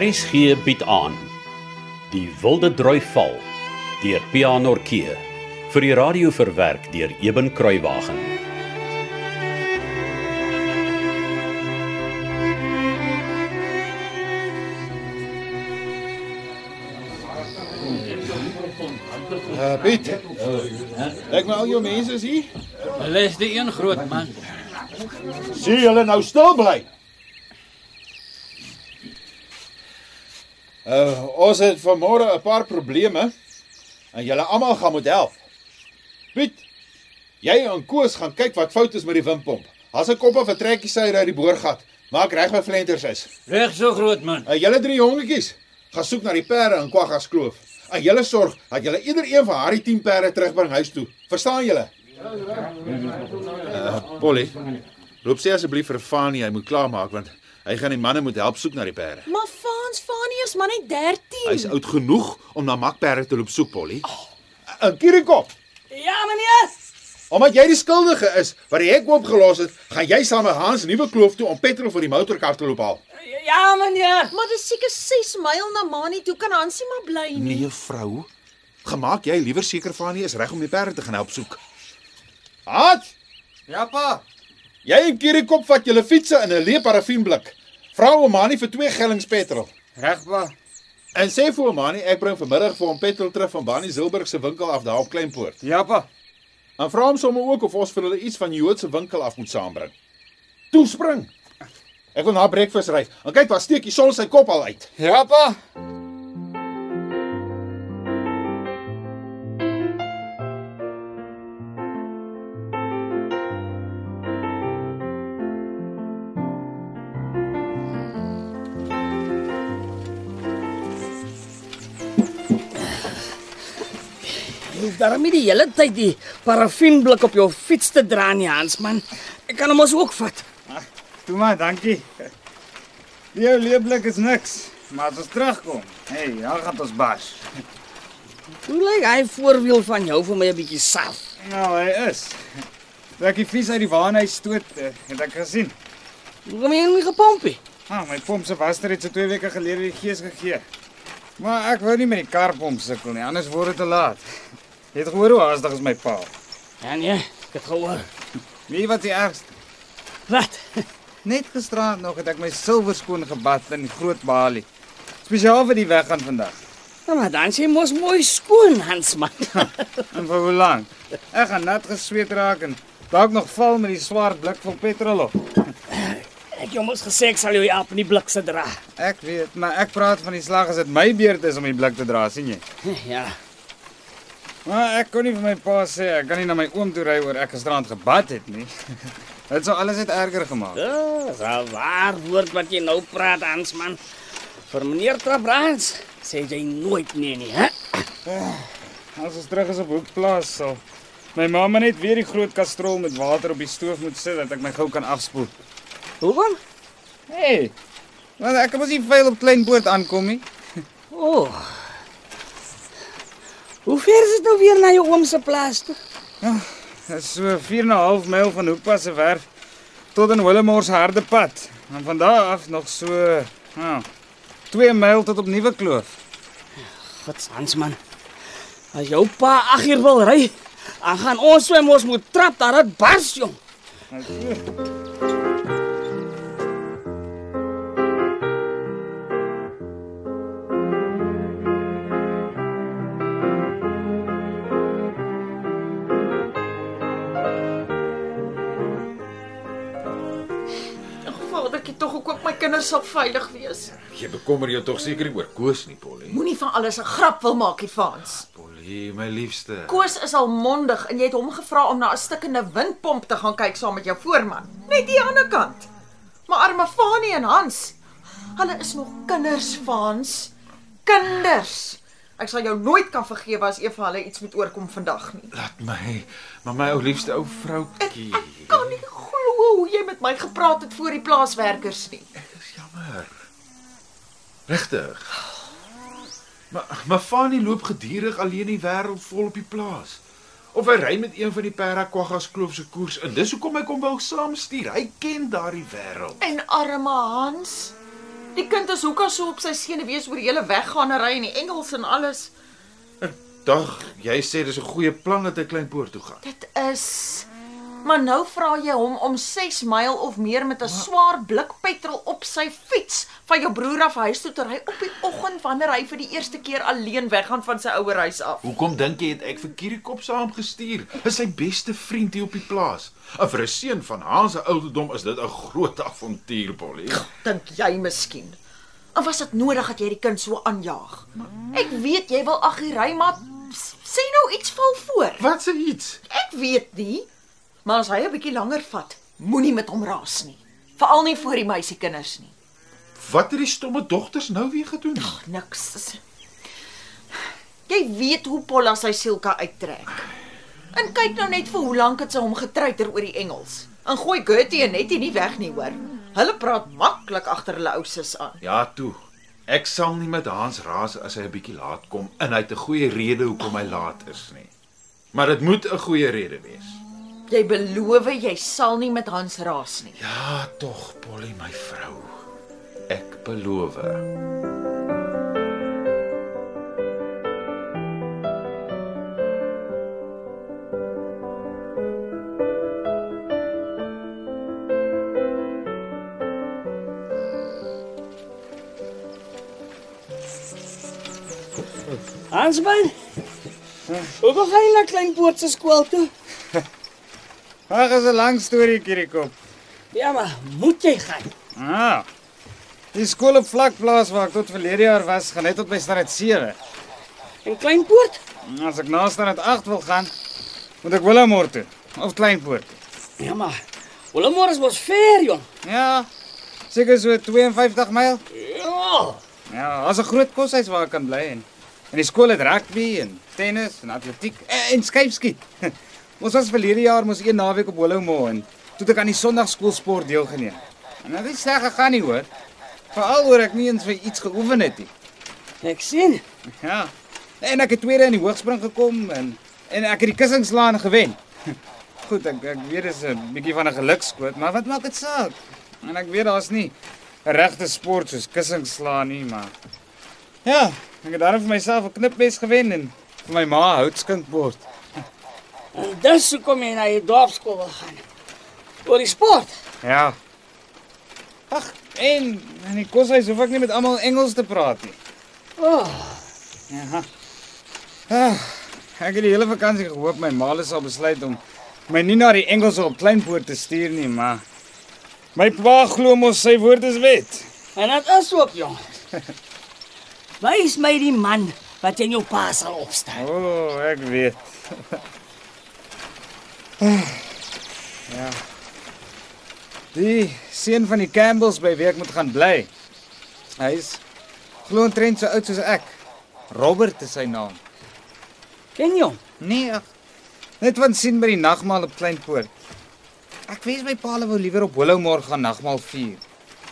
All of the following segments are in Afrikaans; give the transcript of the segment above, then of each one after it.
RSG bied aan Die Wilde Droi Val deur Pianorkee vir die radio verwerk deur Eben Kruiwagen. Uh, Piet. Ek nou al jou mense is hier. Hulle is die een groot man. Sien julle nou stil bly. Uh, ons het vanmôre 'n paar probleme en julle almal gaan moet help. Piet, jy en Koos gaan kyk wat fout is met die windpomp. As 'n kop of 'n trekkie sy uit die boorgat. Maak reg met flenters is. Reg so groot man. Uh, julle drie jongetjies, gaan soek na die perde in Kwaggas Kloof. En julle sorg dat julle ieder een van haar 10 perde terugbring huis toe. Verstaan julle? Uh, Polly, loop sê asseblief vir Fanie hy moet klaarmaak want hy gaan die manne moet help soek na die perde. Maar is maar net 13. Hy's oud genoeg om na makperde te loop soek, Polly. In Kirikop. Ja, meneer. Omdat jy die skuldige is wat die hek oopgelos het, gaan jy saam met Hans nuwe kloof toe om petrol vir die motorkar te loop haal. Ja, meneer. Maar dis seker 6 myl na Mani toe kan Hansie maar bly nie. Nee, vrou. Gemaak jy liewer seker Fanie is reg om die perde te gaan help soek. Hans, Ja pa. jy en Kirikop vat julle fietsse in 'n leë parafienblik. Vra hom Mani vir twee gellings petrol. Reg pa. En sê vir hom Mani, ek bring vanmiddag vir hom petrol terug van Bani Zilberg se winkel af daar op Kleinpoort. Ja pa. En vra hom sommer ook of ons vir hulle iets van die Joodse winkel af moet saambring. Toe spring. Ek wil na breakfast ry. En kyk waar steek die son sy kop al uit. Ja pa. Jy hoef daarom nie die hele tyd die parafienblik op jou fiets te dra nie, Hans man. Ek kan hom ons ook vat. Toe maar, dankie. Die jou leeblik is niks, maar as ons terugkom, hey, dan gaan ons bas. Hoe lyk hy voorwiel van jou vir my 'n bietjie saf? Nou, hy is. Toe ek die vis uit die waanhuis stoot, eh, het ek gesien. Hoe kom jy nie gepompie? Ah, my pomp se waster het so 2 weke gelede die gees gegee. Maar ek wou nie met die karpomp sukkel nie, anders word dit te laat. Jy het gehoor hoe haastig is my pa. Ja nee, ek het gehoor. Wie wat die ergste? Wat? Net gisteraand nog het ek my silwer skoon gebad in die groot balie. Spesiaal vir die weggaan vandag. Ja, maar dan sê mos mooi skoon, Hans man. En vir hoe lank? Ek gaan nat gesweet raak en dalk nog val met die swaar blik vol petrol op. ek jou mos gesê ek sal jou help in die blik se dra. Ek weet, maar ek praat van die slag as dit my beurt is om die blik te dra, sien jy? Ja. Maar ek kon nie vir my pa sê ek kan nie na my oom toe ry oor ek gisterand gebad het nie. Dit sou alles net erger gemaak. Ja, dis al waar woord wat jy nou praat, Hans man. Vir meneer Trabrans sê jy nooit nee nie, hè? As ons terug is op Hoekplaas sal my mamma net weer die groot kastrol met water op die stoof moet sit dat ek my gou kan afspoel. Hoekom? Hey. Want ek kan mos nie veil op klein boot aankom nie. O. Hoe ver is dit nou weer na jou oom se plaas toe? Dit is so 4 en 'n half myl van Hoekpas se werf tot in Willemors harde pad. En van daar af nog so, nou, 2 myl tot op Nuwe Kloof. Wat Hans man. As jou pa 8 uur wil ry, dan gaan ons swem ons moet trap daar dit bars jong. Ag, kinders sal veilig wees. Jy bekommer jou tog seker oor Koos nie, Polly. Moenie van alles 'n grap wil maak, hier Frans. Polly, my liefste. Koos is al mondig en jy het hom gevra om na 'n stukkende windpomp te gaan kyk saam met jou voorman. Net die ander kant. Maar arme Fanie en Hans, hulle is nog kinders, Frans. Kinders. Ek sal jou nooit kan vergewe as een van hulle iets moet oorkom vandag nie. Laat my, maar my ou liefste ou Ek, vroutjie. ek kan nie glo hoe jy met my gepraat het voor die plaaswerkers nie. Jammer. Regtig. Maar maar Fanny loop gedurig alleen die wêreld vol op die plaas. Of hy ry met een van die Paraquagas kloof se koers in. Dis hoekom hy kom wou saamstuur. Hy ken daardie wêreld. En arme Hans. Die kind is hoekom so op sy senuwees oor hele weggaannery en die Engels en alles. Dag, jy sê dis 'n goeie plan dat hy Kleinpoort toe gaan. Dit is Maar nou vra jy hom om 6 myl of meer met 'n swaar blik petrol op sy fiets van jou broer af huis toe te ry op die oggend wanneer hy vir die eerste keer alleen weggaan van sy ouer huis af. Hoekom dink jy het ek vir Kierikop saamgestuur? Is sy beste vriend hier op die plaas. En vir 'n seun van Hans se ouderdom is dit 'n groot avontuur, Polly. Dink jy miskien? Of was dit nodig dat jy die kind so aanjaag? Ek weet jy wil agtery, maar sê nou iets val voor. Wat se iets? Ek weet nie. Maar as hy 'n bietjie langer vat, moenie met hom raas nie. Veral nie voor die meisiekinders nie. Wat het die stomme dogters nou weer gedoen? Niks. Jy weet hoe Polla sy sielka uittrek. En kyk nou net vir hoe lank het sy hom getreiter oor die Engels. En gooi Gertie en Nettie nie weg nie, hoor. Hulle praat maklik agter hulle ouses aan. Ja, toe. Ek sal nie met Hans raas as hy 'n bietjie laat kom en hy het 'n goeie rede hoekom hy laat is nie. Maar dit moet 'n goeie rede wees. Jy beloof jy sal nie met Hans raas nie. Ja, tog, Polly, my vrou. Ek beloof. Hansman. Hoe gaan jy na Kleinpoort se skool toe? Ag, is 'n lang storie, Kierikop. Ja, maar moet jy gaan? Ah. Die skool op vlakplaas waar ek tot verlede jaar was, gaan net tot by standaard 7. In Kleinpoort? As ek na standaard 8 wil gaan, moet ek Willowmore toe of Kleinpoort. toe. Ja, maar Willemore is mos ver, jong. Ja. Seker so 52 myl. Ja. Ja, as 'n groot koshuis waar ek kan bly en en die skool het rugby en tennis en atletiek en, en skypskiet. Ons was verlede jaar mos een naweek op Willowmore en toe het ek aan die Sondagskoolsport deelgeneem. En dit is sleg gegaan nie hoor. Veral oor ek nie eens vir iets geoefen het nie. Ek sien. Ja. En ek het tweede in die hoogspring gekom en en ek het die kussingslaan gewen. Goed, ek ek weet dit is 'n bietjie van 'n gelukskoot, maar wat maak dit saak? En ek weet daar's nie 'n regte sport soos kussingslaan nie, maar ja, ek het daarom vir myself 'n knipmes gewen en vir my ma houtskinkbord. En dis hoekom jy na die dorpskool wil gaan. Oor die sport. Ja. Ag, en in die koshuis hoef ek nie met almal Engels te praat nie. Oh, Ja. Ah, ek het die hele vakansie gehoop my ma sal besluit om my nie na die Engelse op Kleinpoort te stuur nie, maar my pa glo mos sy woord is wet. en dit is ook, jong. Wys my die man wat jy in jou pa sal opstaan. O, oh, ek weet. Ja. Die seun van die Campbells by wie ek moet gaan bly. Hy's glo omtrent so oud soos ek. Robert is sy naam. Ken jy hom? Nee, ag. Net van sien by die nagmaal op Kleinpoort. Ek wens my pa wou liewer op Willowmore gaan nagmaal vier.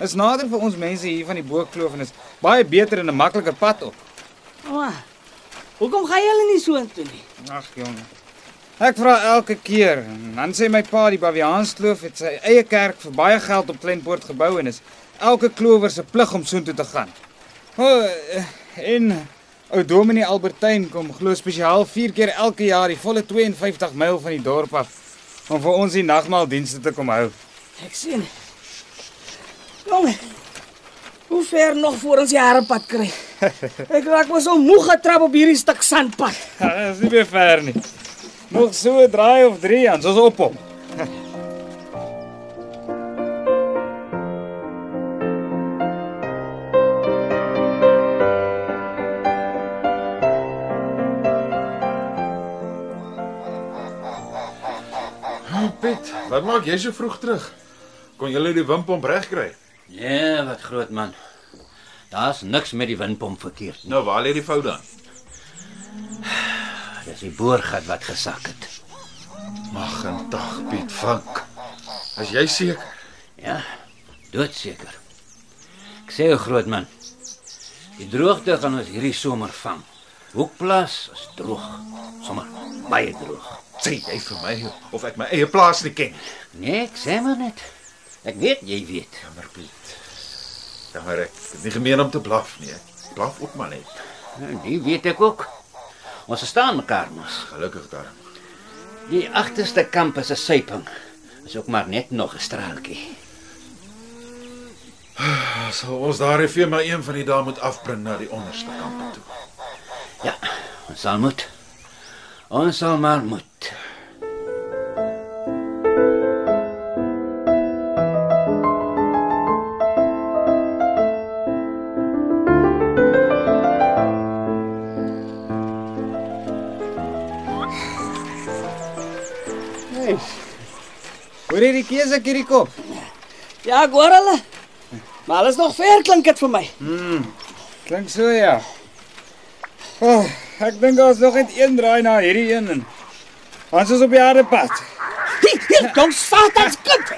Is nader vir ons mense hier van die Boekkloof en is baie beter en 'n makliker pad op. Maar hoekom gaan jy hulle nie so intoe nie? Ag jongen. Ek vra elke keer dan sê my pa die Baviaanskloof het sy eie kerk vir baie geld op Kleinpoort gebou en is elke klower se plig om soontoe te gaan. O, eh, en ou Dominee Albertyn kom glo spesiaal 4 keer elke jaar die volle 52 myl van die dorp af om vir ons die nagmaaldienste te kom hou. Ek sien. Jongen. Hoe ver nog voor ons die harepad kry? Ek raak mos so moeg getrap op hierdie stuk sandpad. Ja, dis nie meer ver nie. Nog so 'n draai of 3 aan, soos op hom. Piet, wat maak jy so vroeg terug? Kon jy die wimpomp regkry? Nee, wat groot man. Daar's niks met die windpomp verkeerd nie. Nou waar lê die fout dan? Dis die boorgat wat gesak het. Mag en dag Piet Vink. As jy seker. Ja, doodseker. Ek sê 'n groot man. Die droogte gaan ons hierdie somer vang. Hoekplaas is droog. Sommer baie droog. Sê jy vir my of ek my eie plaas nie ken? Nee, ek sê maar net. Ek weet jy weet. Jammer Piet. Ja, maar ek het nie gemeen om te blaf nie. Ek blaf ook maar net. Nou, Die weet ek ook. Ons verstaan mekaar mos. Gelukkig daar. Die agterste kamp is 'n syping. Is ook maar net nog 'n straaltjie. Sal ons daar effe maar een van die dae moet afbring na die onderste kampe toe. Ja, ons sal moet. Ons sal maar moet. Die keuse hierdie kop? Ja, ek hoor hulle. Maar alles nog ver klink dit vir my. Klink so ja. Oh, ek dink ons nog net een draai na hierdie een en ons is op die harde pad. Hier, kom satans kind.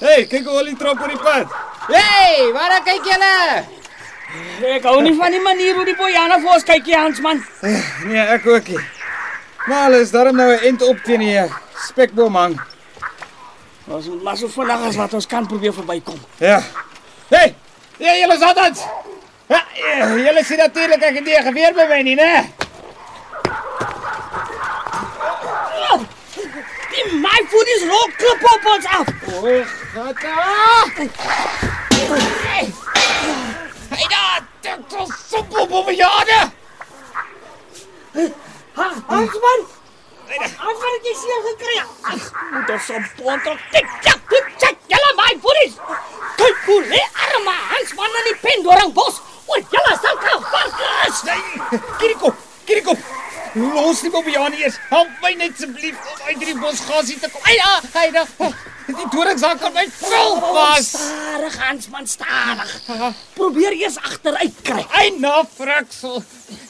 Hey, kyk hoe hulle trap op die pad. Hey, waar kyk julle? Ek hou nie van die manier hoe die Bojana vir ons kyk, Hans man. Nee, ek ook nie. Maar hulle is darm nou 'n end op teen die eh, spekboom hang. Ons moet maar so vinnig as wat ons kan probeer verbykom. Ja. Hey, ja, julle is altyd. Ja, ja, julle sien natuurlik ek het nie 'n geweer by my nie, né? Die my voet is rok klop op ons af. O, gata. Hey daar, dit is so bobo jare. Ha, Hans man het jy seer gekry. Ag, moet ons op pont op tik tik tik tik. Julle my voet is. Kyk hoe lê arme Hans in die pendorringbos. O, julle sal kan vas. Nee, Kiriko, Kiriko. Los die bobbejaan eers. Help my net asseblief om uit hierdie bosgasie te kom. Ai, ah, ai, da. Die doringsak aan my vel vas. Stadig Hans man, stadig. Probeer eers agteruit kry. Ai, na fraksel.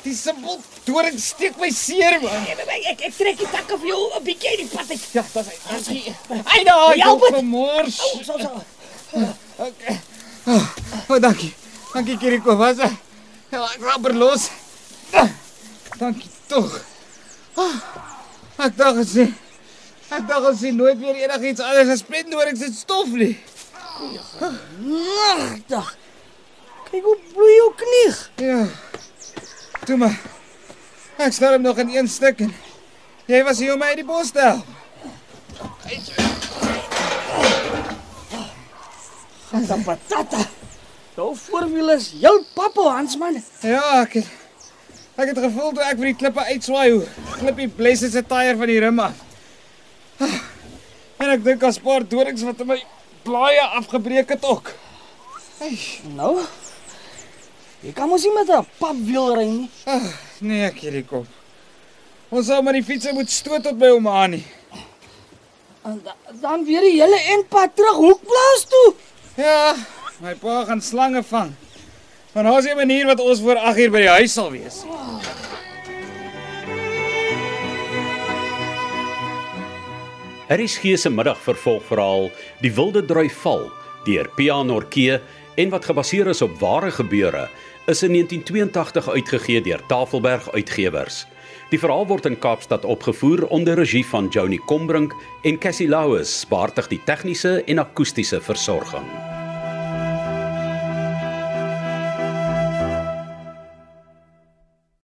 Die simpel doring steek my seer man. Ek ek, ek trek die takke vir jou 'n bietjie uit die pad uit. Ja, dis hy. Hy. Ai, da, Help help het. gemors. So so. Okay. Oh, dankie. Dankie Kiriko, was dit? Ja, ek rapper los. Dankie tog. Ah, Ek dink as jy Ek dink as jy nooit weer enigiets anders as splendorings en stof nie. Nagdag. Kyk hoe bloei jou knie. Ja. Toe maar. Ek staan nog in een stuk en jy was hier om my uit die bos te help. Santa patata. Jou voorwiel is heel pappo Hans man. Ja, ek het, ek het gevoel toe ek vir die klippe uitswaai hoe glip die blessed se tyre van die rim af. Ah, En ek dink as paar dorings wat in my blaaie afgebreek het ook. Nou. Jy kan mos nie met 'n papwiel ry nie. Ah, nee, ek hierdie kop. Ons sal maar die fietsie moet stoot tot by hom aan nie. En da, dan weer die hele eindpad terug hoekplaas toe. Ja, my pa gaan slange vang. Want daar's 'n manier wat ons voor 8 uur by die huis sal wees. RSG se middagvervolgverhaal Die Wilde Drui Val deur Pia Norkee en wat gebaseer is op ware gebeure is in 1982 uitgegee deur Tafelberg Uitgewers. Die verhaal word in Kaapstad opgevoer onder regie van Joni Combrink en Cassie Louws, baartig die tegniese en akoestiese versorging.